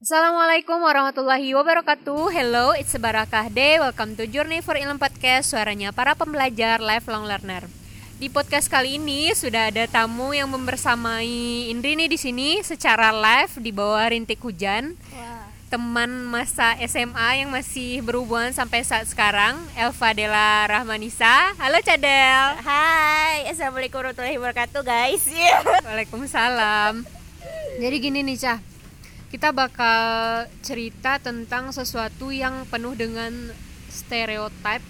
Assalamualaikum warahmatullahi wabarakatuh. Hello, it's Barakah Day. Welcome to Journey for Ilm Podcast Suaranya para pembelajar lifelong learner. Di podcast kali ini sudah ada tamu yang membersamai Indri nih di sini secara live di bawah rintik hujan. Teman masa SMA yang masih berhubungan sampai saat sekarang Elva Della Rahmanisa. Halo Cadel. Hai, assalamualaikum warahmatullahi wabarakatuh guys. Waalaikumsalam. Jadi gini nih Cah kita bakal cerita tentang sesuatu yang penuh dengan stereotip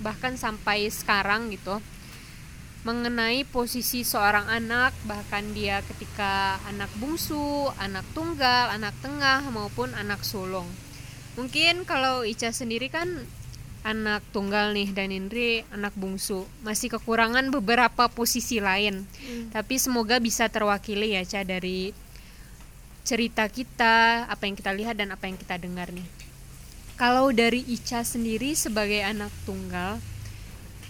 bahkan sampai sekarang gitu. Mengenai posisi seorang anak bahkan dia ketika anak bungsu, anak tunggal, anak tengah maupun anak sulung. Mungkin kalau Ica sendiri kan anak tunggal nih dan Indri anak bungsu. Masih kekurangan beberapa posisi lain. Tapi semoga bisa terwakili ya Ca dari cerita kita, apa yang kita lihat dan apa yang kita dengar nih. Kalau dari Ica sendiri sebagai anak tunggal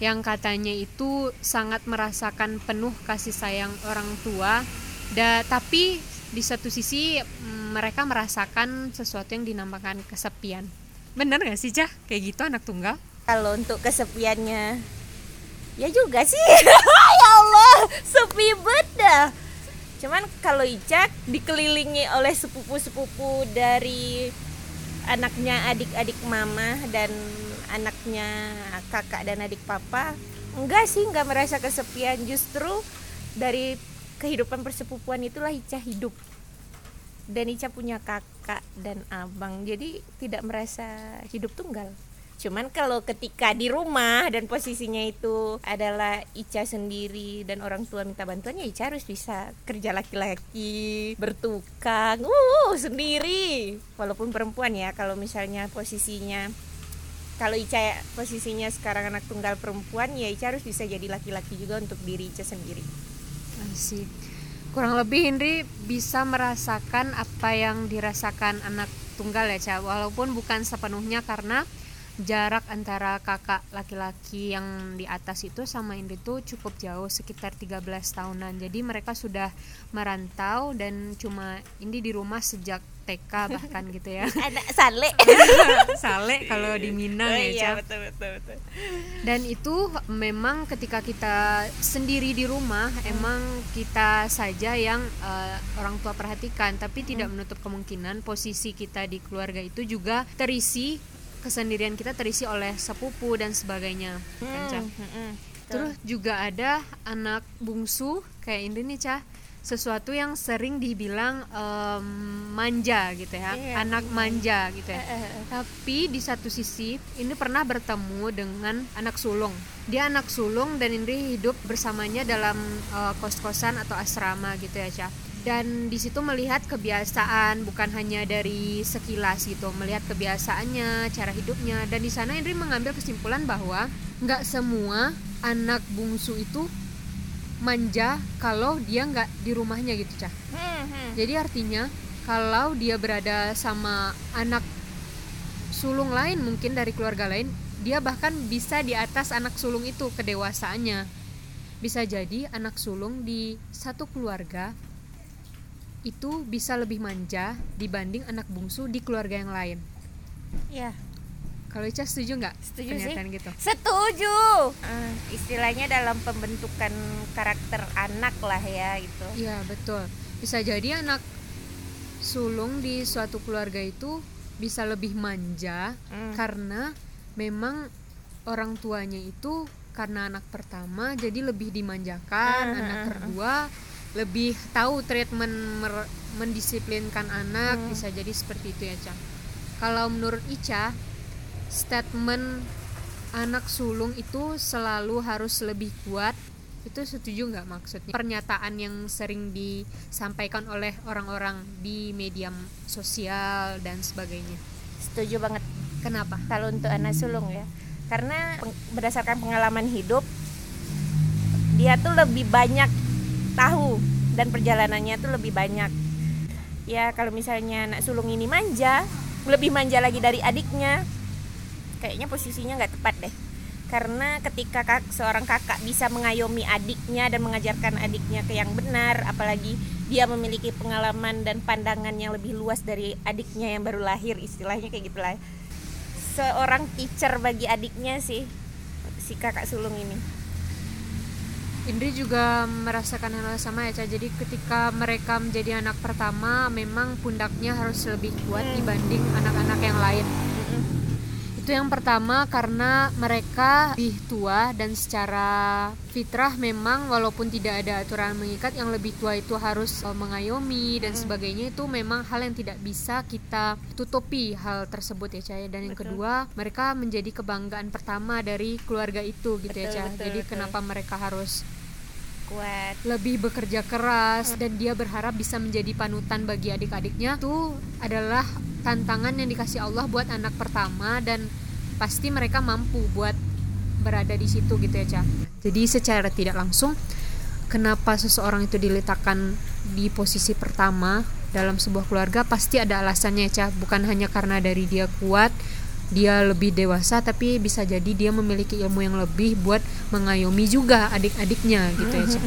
yang katanya itu sangat merasakan penuh kasih sayang orang tua, da, tapi di satu sisi mm, mereka merasakan sesuatu yang dinamakan kesepian. Bener gak sih Cah? Kayak gitu anak tunggal? Kalau untuk kesepiannya ya juga sih. ya Allah, sepi banget. Cuman kalau Ica dikelilingi oleh sepupu-sepupu dari anaknya adik-adik mama dan anaknya kakak dan adik papa, enggak sih enggak merasa kesepian justru dari kehidupan persepupuan itulah Ica hidup. Dan Ica punya kakak dan abang, jadi tidak merasa hidup tunggal. Cuman kalau ketika di rumah dan posisinya itu adalah Ica sendiri dan orang tua minta bantuan ya Ica harus bisa kerja laki-laki, bertukang, uh sendiri. Walaupun perempuan ya kalau misalnya posisinya kalau Ica posisinya sekarang anak tunggal perempuan ya Ica harus bisa jadi laki-laki juga untuk diri Ica sendiri. Asik. Kurang lebih Indri bisa merasakan apa yang dirasakan anak tunggal ya Ca, walaupun bukan sepenuhnya karena jarak antara kakak laki-laki yang di atas itu sama Indri itu cukup jauh sekitar 13 tahunan jadi mereka sudah merantau dan cuma Indi di rumah sejak TK bahkan gitu ya Ada sale. Sale kalau di Minang ya iya Ca. betul betul betul. dan itu memang ketika kita sendiri di rumah emang kita saja yang eh, orang tua perhatikan tapi tidak menutup kemungkinan posisi kita di keluarga itu juga terisi kesendirian kita terisi oleh sepupu dan sebagainya kan? Hmm, hmm, hmm. Terus juga ada anak bungsu kayak ini nih Cah sesuatu yang sering dibilang em, manja gitu ya Iya, anak manja gitu ya Eh, eh, eh. tapi di satu sisi ini pernah bertemu dengan anak sulung dia anak sulung dan Indri hidup bersamanya dalam eh, kos-kosan atau asrama gitu ya Cah dan di situ melihat kebiasaan bukan hanya dari sekilas gitu melihat kebiasaannya cara hidupnya dan di sana Indri mengambil kesimpulan bahwa nggak semua anak bungsu itu manja kalau dia nggak di rumahnya gitu cah Hmm, hmm. jadi artinya kalau dia berada sama anak sulung lain mungkin dari keluarga lain, dia bahkan bisa di atas anak sulung itu kedewasaannya. Bisa jadi anak sulung di satu keluarga itu bisa lebih manja dibanding anak bungsu di keluarga yang lain. Iya. Kalau Ica setuju nggak Setuju sih. gitu? Setuju. Eh, istilahnya dalam pembentukan karakter anak lah ya gitu. Iya betul. Bisa jadi anak sulung di suatu keluarga itu bisa lebih manja Hmm. karena memang orang tuanya itu karena anak pertama jadi lebih dimanjakan, Hmm, anak hmm, kedua lebih tahu treatment mer- mendisiplinkan anak Hmm. bisa jadi seperti itu ya Cang. Kalau menurut Ica statement anak sulung itu selalu harus lebih kuat itu setuju nggak maksudnya pernyataan yang sering disampaikan oleh orang-orang di media sosial dan sebagainya Setuju banget kenapa kalau untuk anak sulung ya. Karena peng- berdasarkan pengalaman hidup dia tuh lebih banyak tahu dan perjalanannya tuh lebih banyak. Ya kalau misalnya anak sulung ini manja, lebih manja lagi dari adiknya. Kayaknya posisinya nggak tepat deh. Karena ketika kak, seorang kakak bisa mengayomi adiknya dan mengajarkan adiknya ke yang benar, apalagi dia memiliki pengalaman dan pandangan yang lebih luas dari adiknya yang baru lahir istilahnya kayak gitulah seorang teacher bagi adiknya sih si kakak sulung ini Indri juga merasakan hal yang sama ya Ca. Jadi ketika mereka menjadi anak pertama memang pundaknya harus lebih kuat dibanding anak-anak yang lain. Itu yang pertama karena mereka lebih tua dan secara fitrah memang walaupun tidak ada aturan mengikat yang lebih tua itu harus eh, mengayomi dan sebagainya itu memang hal yang tidak bisa kita tutupi hal tersebut ya Caya. Dan yang Betul. kedua mereka menjadi kebanggaan pertama dari keluarga itu gitu ya Betul, Ca. betul, Jadi betul. kenapa mereka harus kuat lebih bekerja keras dan dia berharap bisa menjadi panutan bagi adik-adiknya itu adalah tantangan yang dikasih Allah buat anak pertama dan pasti mereka mampu buat berada di situ gitu ya Ca. Jadi secara tidak langsung kenapa seseorang itu diletakkan di posisi pertama dalam sebuah keluarga pasti ada alasannya Ca. Bukan hanya karena dari dia kuat dia lebih dewasa tapi bisa jadi dia memiliki ilmu yang lebih buat mengayomi juga adik-adiknya gitu ya Ca.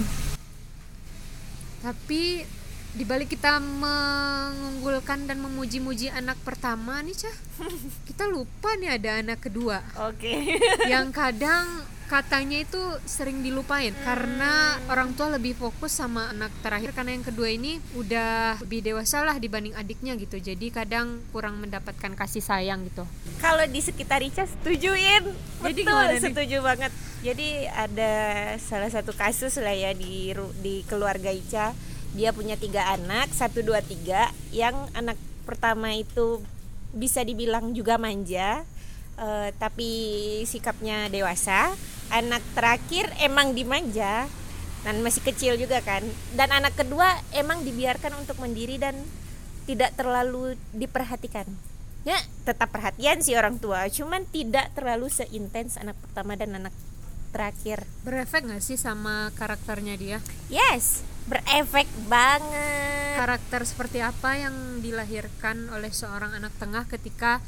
Tapi dibalik kita mengunggulkan dan memuji-muji anak pertama nih Cah, kita lupa nih ada anak kedua. Oke. Yang kadang katanya itu sering dilupain karena orang tua lebih fokus sama anak terakhir. Karena yang kedua ini udah lebih dewasa lah dibanding adiknya gitu. Jadi kadang kurang mendapatkan kasih sayang gitu. Kalau di sekitar Ica setujuin. Jadi betul gimana nih? setuju banget. Jadi ada salah satu kasus lah ya di di keluarga Ica. Dia punya tiga anak satu dua tiga yang anak pertama itu bisa dibilang juga manja eh, tapi sikapnya dewasa anak terakhir emang dimanja dan masih kecil juga kan. Dan anak kedua emang dibiarkan untuk mandiri dan tidak terlalu diperhatikan. Ya tetap perhatian sih orang tua cuman tidak terlalu seintens anak pertama dan anak terakhir. Berefek nggak sih sama karakternya dia? Yes berefek banget. Karakter seperti apa yang dilahirkan oleh seorang anak tengah ketika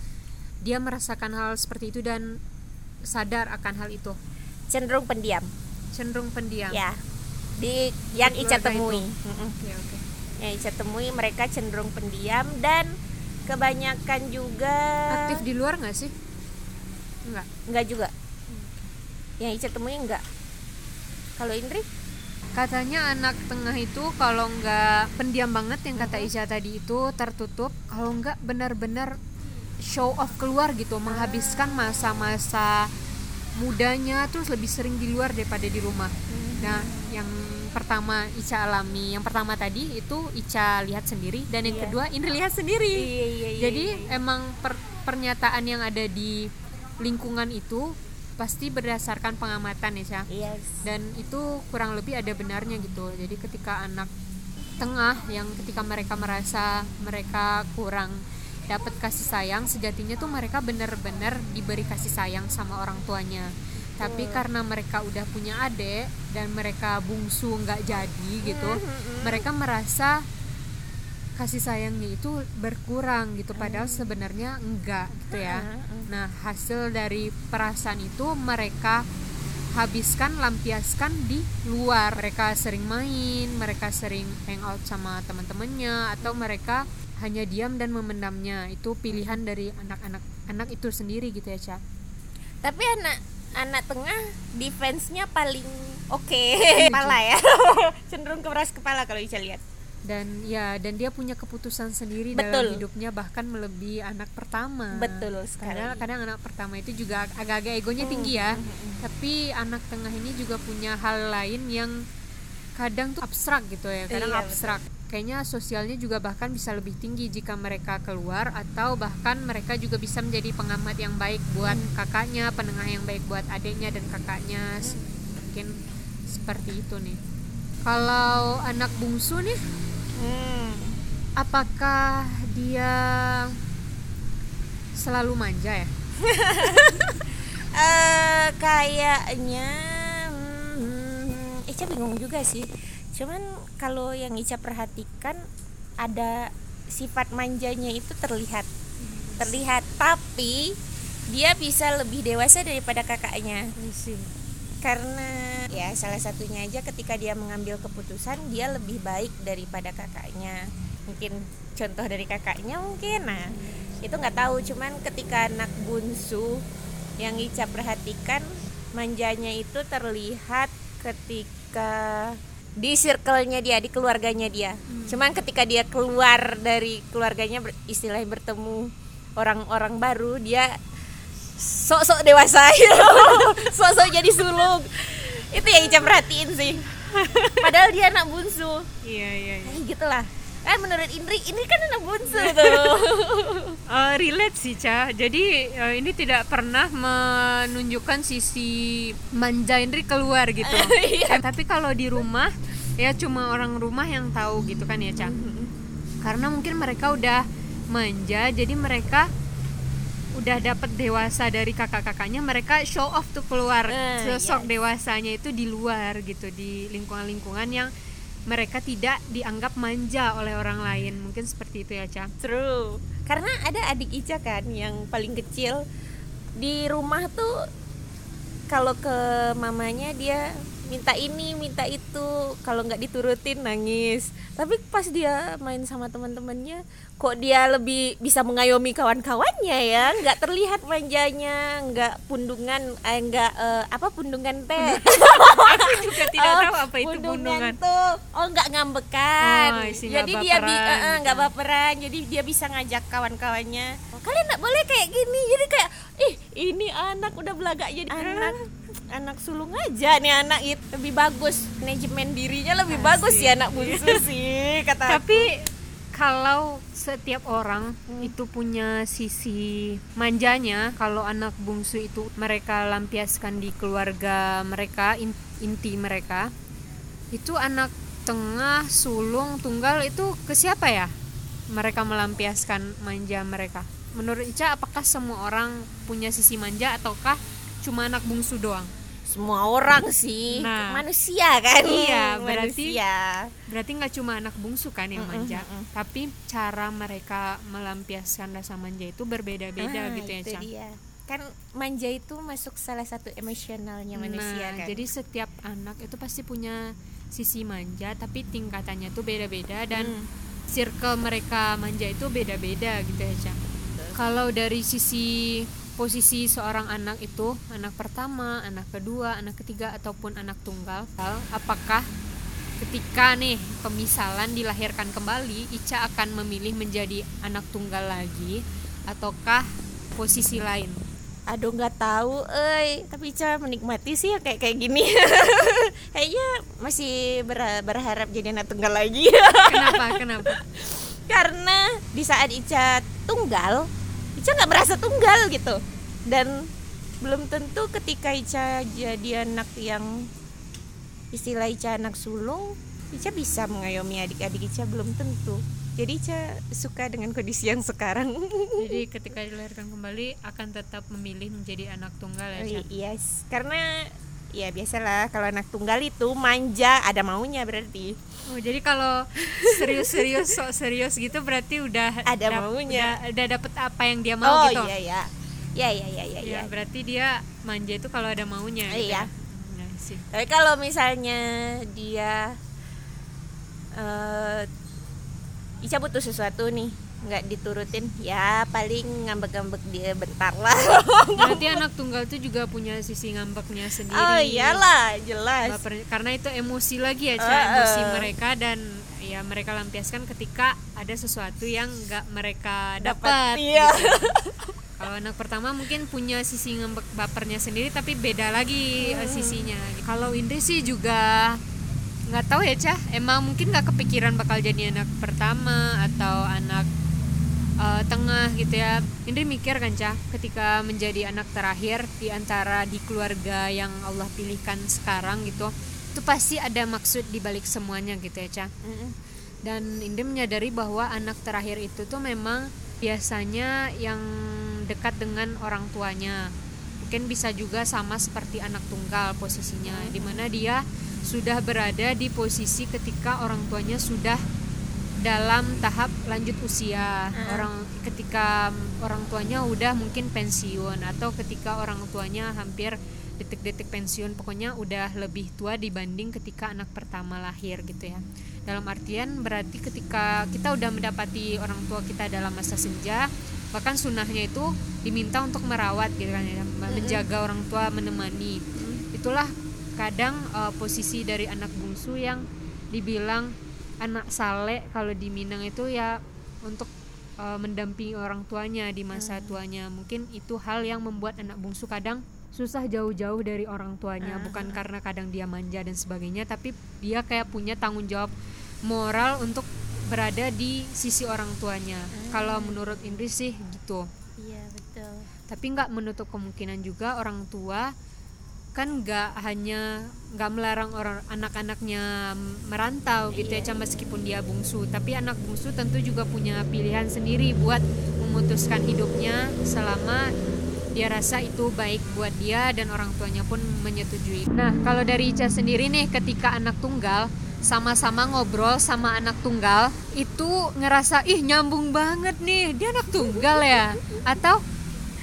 dia merasakan hal seperti itu dan sadar akan hal itu. Cenderung pendiam. Cenderung pendiam. Ya. Di yang Di Ica temui. Mm-mm. Oke, oke. yang Ica temui mereka cenderung pendiam dan kebanyakan juga aktif di luar nggak sih? Nggak. Enggak juga. Yang Ica temui enggak kalau Indri? Katanya anak tengah itu kalau nggak pendiam banget yang kata Isya tadi itu tertutup. Kalau nggak benar-benar show off keluar gitu menghabiskan masa-masa mudanya terus lebih sering di luar daripada di rumah. Nah yang pertama Ica alami. Yang pertama tadi itu Ica lihat sendiri dan yang Iya. kedua Indri lihat sendiri. Iya iya iya jadi iya. emang per- pernyataan yang ada di lingkungan itu pasti berdasarkan pengamatan ya yes. Dan itu kurang lebih ada benarnya gitu. Jadi ketika anak tengah yang ketika mereka merasa mereka kurang dapat kasih sayang sejatinya tuh mereka benar-benar diberi kasih sayang sama orang tuanya. Tapi karena mereka udah punya adik dan mereka bungsu nggak jadi gitu mereka merasa kasih sayangnya itu berkurang gitu padahal sebenarnya enggak gitu ya. Nah hasil dari perasaan itu mereka habiskan lampiaskan di luar. Mereka sering main mereka sering hangout sama teman-temannya atau mereka hanya diam dan memendamnya. Itu pilihan dari anak-anak anak itu sendiri gitu ya Ca. Tapi anak anak tengah defense-nya paling oke. Kepala ya. Cenderung keras kepala kalau bisa lihat dan ya dan dia punya keputusan sendiri Betul. dalam hidupnya bahkan melebihi anak pertama. Betul sekali. karena kadang anak pertama itu juga agak-agak egonya tinggi ya. Tapi anak tengah ini juga punya hal lain yang kadang tuh abstrak gitu ya kadang Iya, abstrak. kayaknya sosialnya juga bahkan bisa lebih tinggi jika mereka keluar atau bahkan mereka juga bisa menjadi pengamat yang baik buat kakaknya penengah yang baik buat adiknya dan kakaknya. S- mungkin seperti itu nih. Kalau anak bungsu nih Hmm. apakah dia selalu manja ya? Eh, kayaknya hmm, Ica bingung juga sih. Cuman kalau yang Ica perhatikan ada sifat manjanya itu terlihat. Terlihat tapi dia bisa lebih dewasa daripada kakaknya karena ya salah satunya aja ketika dia mengambil keputusan dia lebih baik daripada kakaknya. Mungkin contoh dari kakaknya mungkin nah itu nggak tahu. Cuman ketika anak bungsu yang Ica perhatikan manjanya itu terlihat ketika di circle-nya dia di keluarganya dia. Cuman ketika dia keluar dari keluarganya istilahnya bertemu orang-orang baru dia sok-sok dewasa. Sok-sok jadi sulung. Itu yang Ica perhatiin sih. Padahal dia anak bungsu. Iya iya, iya. kayak gitulah. Kan menurut Indri Indri kan anak bungsu. Tuh Eh, relate sih Ca. Jadi eh, ini tidak pernah menunjukkan sisi manja Indri keluar gitu. Iya. Eh, tapi kalau di rumah ya cuma orang rumah yang tahu gitu kan ya Ca. Karena mungkin mereka udah manja jadi mereka udah dapat dewasa dari kakak-kakaknya mereka show off tuh keluar Eh, sosok yes. dewasanya itu di luar gitu di lingkungan-lingkungan yang mereka tidak dianggap manja oleh orang lain mungkin seperti itu ya Ca True. Karena ada adik Ica kan yang paling kecil di rumah tuh kalau ke mamanya dia minta ini minta itu. Kalau nggak diturutin nangis. Tapi pas dia main sama teman-temannya kok dia lebih bisa mengayomi kawan-kawannya ya? Nggak terlihat manjanya nggak pundungan eh, nggak eh, apa pundungan teh. Aku juga tidak Oh, tahu apa itu bundungan tuh. Oh nggak ngambekan. Oh, jadi dia baperan eh, eh, nggak gitu. baperan. Jadi dia bisa ngajak kawan-kawannya. "Oh, kalian nggak boleh kayak gini. Jadi kayak ih ini anak udah belaga jadi anak anak sulung aja nih anak itu lebih bagus. Manajemen dirinya lebih Asik. bagus ya anak bungsu sih kata tapi kalau setiap orang Hmm. itu punya sisi manjanya kalau anak bungsu itu mereka lampiaskan di keluarga mereka in- inti mereka itu anak tengah sulung tunggal itu ke siapa ya? Mereka melampiaskan manja mereka. Menurut Ica apakah semua orang punya sisi manja ataukah cuma anak bungsu doang semua orang sih Nah. manusia kan Iya, berarti- manusia berarti nggak cuma anak bungsu kan yang manja mm-mm. tapi cara mereka melampiaskan rasa manja itu berbeda-beda Ah, gitu ya itu Cang. dia. kan manja itu masuk salah satu emosionalnya manusia nah kan jadi setiap anak itu pasti punya sisi manja tapi tingkatannya tuh beda-beda dan Hmm. circle mereka manja itu beda-beda gitu ya Cang. kalau dari sisi posisi seorang anak itu anak pertama, anak kedua, anak ketiga ataupun anak tunggal, apakah ketika nih pemisalan dilahirkan kembali, Ica akan memilih menjadi anak tunggal lagi ataukah posisi lain? aduh nggak tahu eh tapi Ica menikmati sih ya kayak kayak gini kayaknya masih ber- berharap jadi anak tunggal lagi Kenapa? Kenapa? karena di saat Ica tunggal Ica nggak merasa tunggal gitu. Dan belum tentu ketika Ica jadi anak yang istilah Ica anak sulung Ica bisa mengayomi adik-adik Ica belum tentu. Jadi Ica suka dengan kondisi yang sekarang. Jadi ketika dilahirkan kembali akan tetap memilih menjadi anak tunggal ya, Cang? yes. Karena ya biasalah kalau anak tunggal itu manja ada maunya berarti Oh, jadi kalau serius-serius sok serius gitu berarti udah Ada maunya. udah, udah dapet apa yang dia mau oh gitu. iya ya ya ya ya ya, Ya, berarti dia manja itu kalau ada maunya gitu Iya. ya. Nah, sih. Tapi kalau misalnya dia eh Ica butuh sesuatu nih nggak diturutin ya paling ngambek-ngambek dia bentar lah Berarti anak tunggal itu juga punya sisi ngambeknya sendiri. oh iyalah jelas Baper- karena itu emosi lagi ya, Ca, Eh, emosi eh. mereka dan ya mereka lampiaskan ketika ada sesuatu yang nggak mereka Dapat, iya. gitu. Kalau anak pertama mungkin punya sisi ngambek bapernya sendiri tapi beda lagi eh, sisinya. Kalau Indri sih juga nggak tahu ya cah emang mungkin nggak kepikiran bakal jadi anak pertama atau anak eh, tengah gitu ya. Indri mikir kan cah ketika menjadi anak terakhir di antara di keluarga yang Allah pilihkan sekarang gitu itu pasti ada maksud di balik semuanya gitu ya cah Mm-mm. dan Indri menyadari bahwa anak terakhir itu tuh memang biasanya yang dekat dengan orang tuanya. Mungkin bisa juga sama seperti anak tunggal posisinya di mana dia sudah berada di posisi ketika orang tuanya sudah dalam tahap lanjut usia. Ah. orang ketika orang tuanya udah mungkin pensiun atau ketika orang tuanya hampir detik-detik pensiun pokoknya udah lebih tua dibanding ketika anak pertama lahir gitu ya. Dalam artian berarti ketika kita udah mendapati orang tua kita dalam masa senja bahkan sunnahnya itu diminta untuk merawat gitu kan ya menjaga orang tua menemani. Itulah kadang uh, posisi dari anak bungsu yang dibilang anak sale kalau di Minang itu ya untuk uh, mendampingi orang tuanya di masa hmm. tuanya mungkin itu hal yang membuat anak bungsu kadang susah jauh-jauh dari orang tuanya uh. bukan karena kadang dia manja dan sebagainya tapi dia kayak punya tanggung jawab moral untuk berada di sisi orang tuanya uh. kalau menurut Indri sih gitu iya betul tapi nggak menutup kemungkinan juga orang tua kan nggak hanya nggak melarang orang anak-anaknya merantau gitu ya iya. meskipun dia bungsu tapi anak bungsu tentu juga punya pilihan sendiri buat memutuskan hidupnya selama dia rasa itu baik buat dia dan orang tuanya pun menyetujui. Nah, kalau dari Ica sendiri nih ketika anak tunggal sama-sama ngobrol sama anak tunggal itu ngerasa ih nyambung banget nih dia anak tunggal ya atau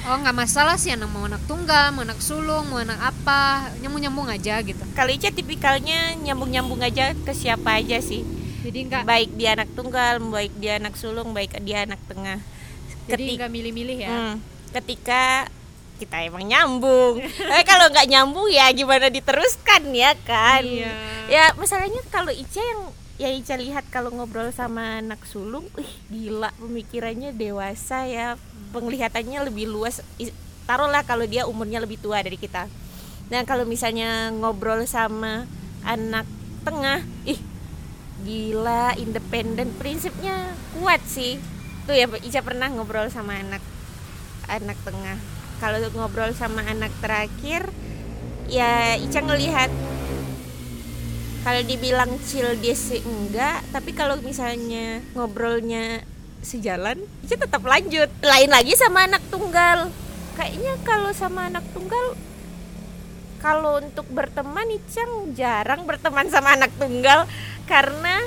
oh nggak masalah sih anak mau anak tunggal mau anak sulung mau anak apa nyambung nyambung aja gitu. Kalau Ica tipikalnya nyambung nyambung aja ke siapa aja sih. Jadi nggak baik dia anak tunggal baik dia anak sulung baik dia anak tengah. Jadi nggak milih-milih ya? Hmm, ketika kita emang nyambung. Tapi kalau nggak nyambung ya gimana diteruskan ya kan? Iya. ya masalahnya kalau Ica yang ya Ica lihat kalau ngobrol sama anak sulung, ih gila pemikirannya dewasa ya, penglihatannya lebih luas. Taruhlah kalau dia umurnya lebih tua dari kita. Dan kalau misalnya ngobrol sama anak tengah, ih gila independen, prinsipnya kuat sih. Tuh ya Ica pernah ngobrol sama anak anak tengah. Kalau ngobrol sama anak terakhir, ya Ica ngelihat kalau dibilang chill dia sih enggak tapi kalau misalnya ngobrolnya sejalan itu tetap lanjut. Lain lagi sama anak tunggal. Kayaknya kalau sama anak tunggal kalau untuk berteman Icang jarang berteman sama anak tunggal. Karena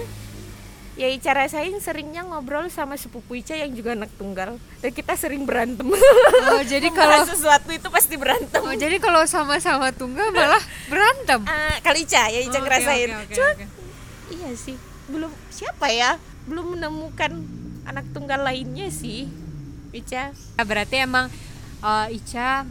ya Ica rasain seringnya ngobrol sama sepupu Ica yang juga anak tunggal. Dan kita sering berantem. Oh jadi kalau sesuatu itu pasti berantem. Oh jadi kalau sama-sama tunggal malah berantem? Uh, kali Ica ya Ica oh, ngerasain. okay, okay, okay, okay. iya sih belum siapa ya? Belum menemukan anak tunggal lainnya sih Ica nah, berarti emang uh, Ica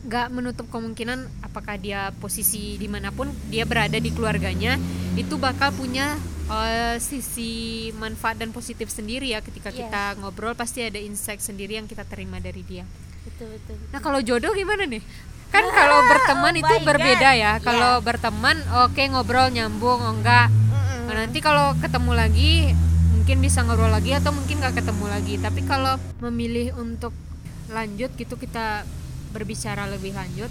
nggak menutup kemungkinan apakah dia posisi di mana pun dia berada di keluarganya itu bakal punya uh, sisi manfaat dan positif sendiri ya ketika yeah. kita ngobrol pasti ada insight sendiri yang kita terima dari dia. Betul betul. betul. Nah kalau jodoh gimana nih? Kan ah, kalau berteman oh itu berbeda God. ya. Kalau yeah. berteman oke okay, ngobrol nyambung oh enggak. Mm -mm. Nah, nanti kalau ketemu lagi mungkin bisa ngobrol lagi atau mungkin nggak ketemu lagi. Tapi kalau memilih untuk lanjut gitu kita berbicara lebih lanjut,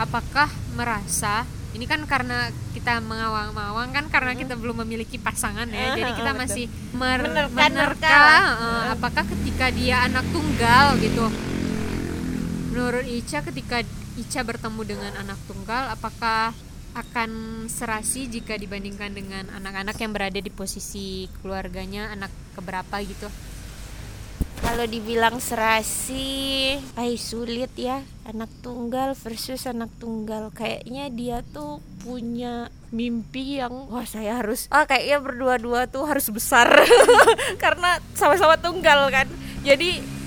apakah merasa ini kan karena kita mengawang-awang kan karena hmm. kita belum memiliki pasangan ya, uh, jadi kita uh, masih mer menerka, menerka uh, apakah ketika dia anak tunggal gitu. Menurut Ica ketika Ica bertemu dengan anak tunggal, apakah akan serasi jika dibandingkan dengan anak-anak yang berada di posisi keluarganya anak keberapa gitu? kalau dibilang serasi ay sulit ya. Anak tunggal versus anak tunggal. Kayaknya dia tuh punya mimpi yang wah saya harus ah kayaknya berdua-dua tuh harus besar. Karena sama-sama tunggal kan. Jadi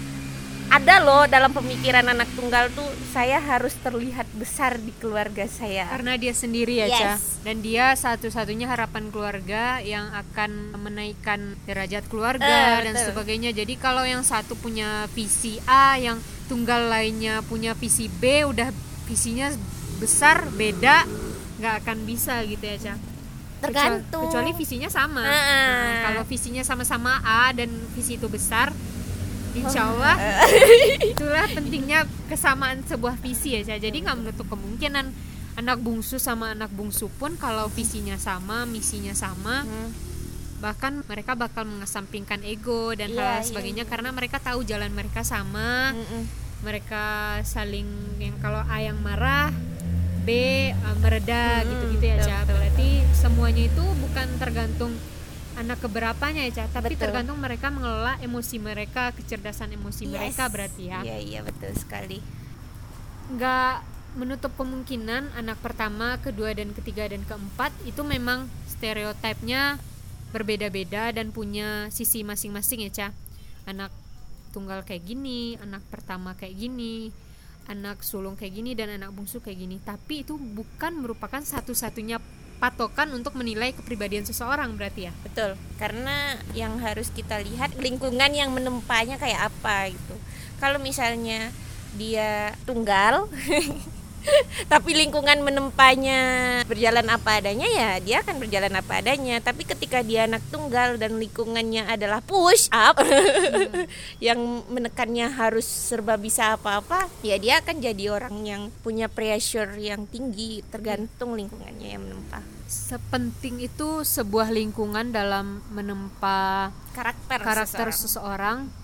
ada loh dalam pemikiran anak tunggal tuh saya harus terlihat besar di keluarga saya karena dia sendiri ya yes. dan dia satu-satunya harapan keluarga yang akan menaikkan derajat keluarga uh, dan betul. sebagainya jadi kalau yang satu punya visi A yang tunggal lainnya punya visi B udah visinya besar beda nggak akan bisa gitu ya cak tergantung kecuali, kecuali visinya sama uh. nah, kalau visinya sama-sama A dan visi itu besar Insya Allah itulah pentingnya kesamaan sebuah visi ya jadi nggak menutup kemungkinan anak bungsu sama anak bungsu pun kalau visinya sama misinya sama hmm. bahkan mereka bakal mengesampingkan ego dan yeah, hal iya, sebagainya yeah. karena mereka tahu jalan mereka sama mm -mm. mereka saling yang kalau A yang marah B uh, mereda gitu-gitu ya Ca berarti semuanya itu bukan tergantung anak keberapanya ya Ca tapi betul. tergantung mereka mengelola emosi mereka kecerdasan emosi yes. mereka berarti ya iya iya betul sekali nggak menutup kemungkinan anak pertama, kedua dan ketiga dan keempat itu memang stereotipnya berbeda-beda dan punya sisi masing-masing ya, Cah. Anak tunggal kayak gini, anak pertama kayak gini, anak sulung kayak gini dan anak bungsu kayak gini. Tapi itu bukan merupakan satu-satunya patokan untuk menilai kepribadian seseorang berarti ya. Betul. Karena yang harus kita lihat lingkungan yang menempanya kayak apa gitu. Kalau misalnya dia tunggal tapi lingkungan menempanya berjalan apa adanya ya dia akan berjalan apa adanya tapi ketika dia anak tunggal dan lingkungannya adalah push up hmm. yang menekannya harus serba bisa apa-apa ya dia akan jadi orang yang punya pressure yang tinggi tergantung lingkungannya yang menempa sepenting itu sebuah lingkungan dalam menempa karakter karakter seseorang. seseorang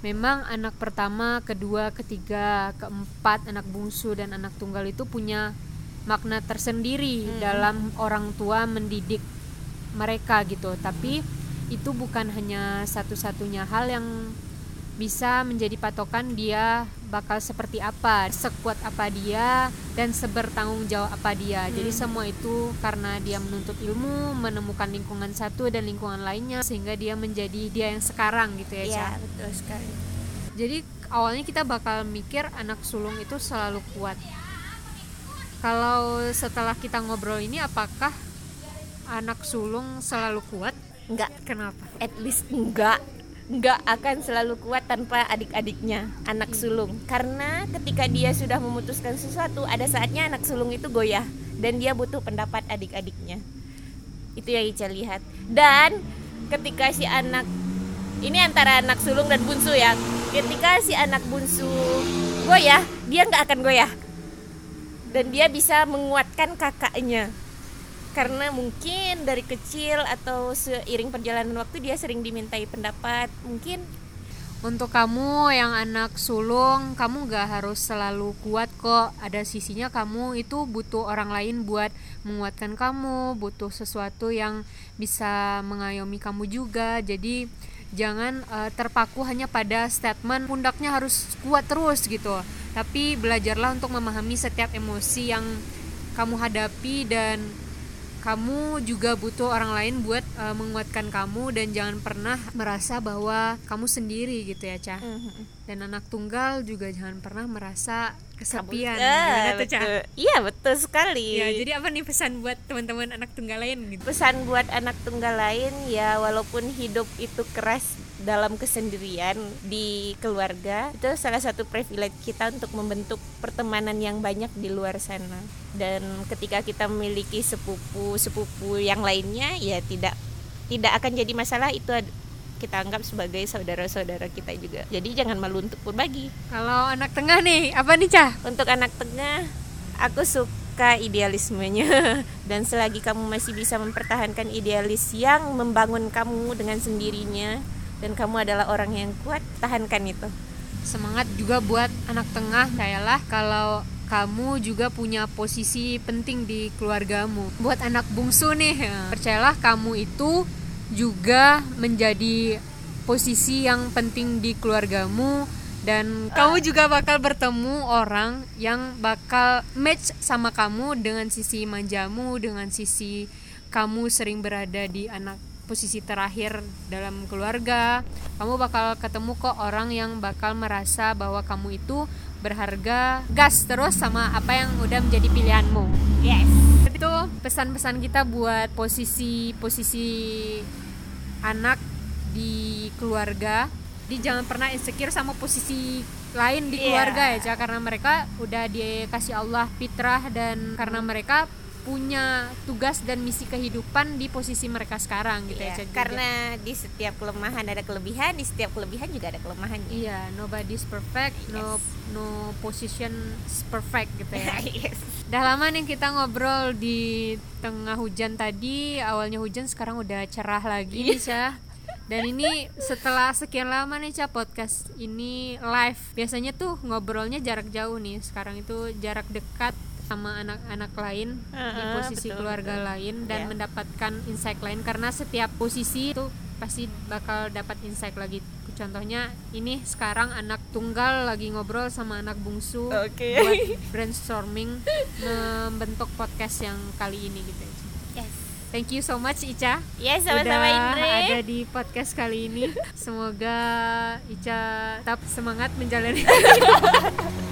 memang anak pertama, kedua, ketiga, keempat, anak bungsu dan anak tunggal itu punya makna tersendiri hmm. dalam orang tua mendidik mereka gitu. Tapi itu bukan hanya satu-satunya hal yang bisa menjadi patokan dia bakal seperti apa, sekuat apa dia dan sebertanggung jawab apa dia. Hmm. Jadi semua itu karena dia menuntut ilmu, menemukan lingkungan satu dan lingkungan lainnya sehingga dia menjadi dia yang sekarang gitu ya, Iya, betul sekali. Jadi awalnya kita bakal mikir anak sulung itu selalu kuat. Kalau setelah kita ngobrol ini apakah anak sulung selalu kuat? Enggak. Kenapa? At least enggak nggak akan selalu kuat tanpa adik-adiknya anak hmm. sulung. Karena ketika dia sudah memutuskan sesuatu ada saatnya anak sulung itu goyah dan dia butuh pendapat adik-adiknya. Itu yang Ica lihat. Dan ketika si anak ini antara anak sulung dan bungsu ya. Ketika si anak bungsu goyah dia nggak akan goyah. Dan dia bisa menguatkan kakaknya karena mungkin dari kecil atau seiring perjalanan waktu dia sering dimintai pendapat. Mungkin untuk kamu yang anak sulung kamu gak harus selalu kuat kok. Ada sisinya kamu itu butuh orang lain buat menguatkan kamu butuh sesuatu yang bisa mengayomi kamu juga. Jadi jangan uh, terpaku hanya pada statement pundaknya harus kuat terus gitu. Tapi belajarlah untuk memahami setiap emosi yang kamu hadapi dan kamu juga butuh orang lain buat uh, menguatkan kamu dan jangan pernah merasa bahwa kamu sendiri gitu ya cah mm-hmm. dan anak tunggal juga jangan pernah merasa kesepian ya, betul. iya betul sekali. Ya jadi apa nih pesan buat teman-teman anak tunggal lain gitu? Pesan buat anak tunggal lain ya walaupun hidup itu keras dalam kesendirian di keluarga itu salah satu privilege kita untuk membentuk pertemanan yang banyak di luar sana. Dan ketika kita memiliki sepupu sepupu yang lainnya ya tidak tidak akan jadi masalah. Itu kita anggap sebagai saudara-saudara kita juga. Jadi jangan malu untuk berbagi. Kalau anak tengah nih apa nih cah? Untuk anak tengah aku suka idealismenya. Dan selagi kamu masih bisa mempertahankan idealis yang membangun kamu dengan sendirinya dan kamu adalah orang yang kuat tahankan itu. Semangat juga buat anak tengah kayalah kalau kamu juga punya posisi penting di keluargamu. Buat anak bungsu nih percayalah kamu itu juga menjadi posisi yang penting di keluargamu. Dan kamu juga bakal bertemu orang yang bakal match sama kamu dengan sisi manjamu dengan sisi kamu sering berada di anak posisi terakhir dalam keluarga. Kamu bakal ketemu kok orang yang bakal merasa bahwa kamu itu berharga gas terus sama apa yang udah menjadi pilihanmu. Yes. Itu pesan-pesan kita buat posisi-posisi anak di keluarga di jangan pernah insecure sama posisi lain di keluarga yeah. ya karena mereka udah dikasih Allah fitrah dan karena mereka punya tugas dan misi kehidupan di posisi mereka sekarang gitu yeah, ya karena di setiap kelemahan ada kelebihan di setiap kelebihan juga ada kelemahan iya yeah, nobody's perfect yes. no no position perfect gitu ya. Yes. Udah lama nih kita ngobrol di tengah hujan tadi awalnya hujan sekarang udah cerah lagi nih Cah dan ini setelah sekian lama nih Cah podcast ini live. Biasanya tuh ngobrolnya jarak jauh nih sekarang itu jarak dekat sama anak-anak lain uh, di posisi betul, keluarga betul. lain dan yeah. mendapatkan insight lain karena setiap posisi itu pasti bakal dapat insight lagi contohnya ini sekarang anak tunggal lagi ngobrol sama anak bungsu Oke. buat brainstorming membentuk podcast yang kali ini gitu. Yes. thank you so much Ica Ya, sama-sama udah Indri. ada di podcast kali ini semoga Ica tetap semangat menjalani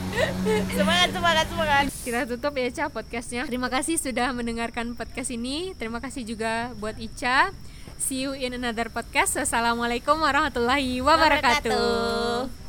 Semangat, semangat, semangat. kita tutup ya Ica podcastnya. Terima kasih sudah mendengarkan podcast ini. Terima kasih juga buat Ica. See you in another podcast. Wassalamualaikum warahmatullahi wabarakatuh. Wabarakatuh.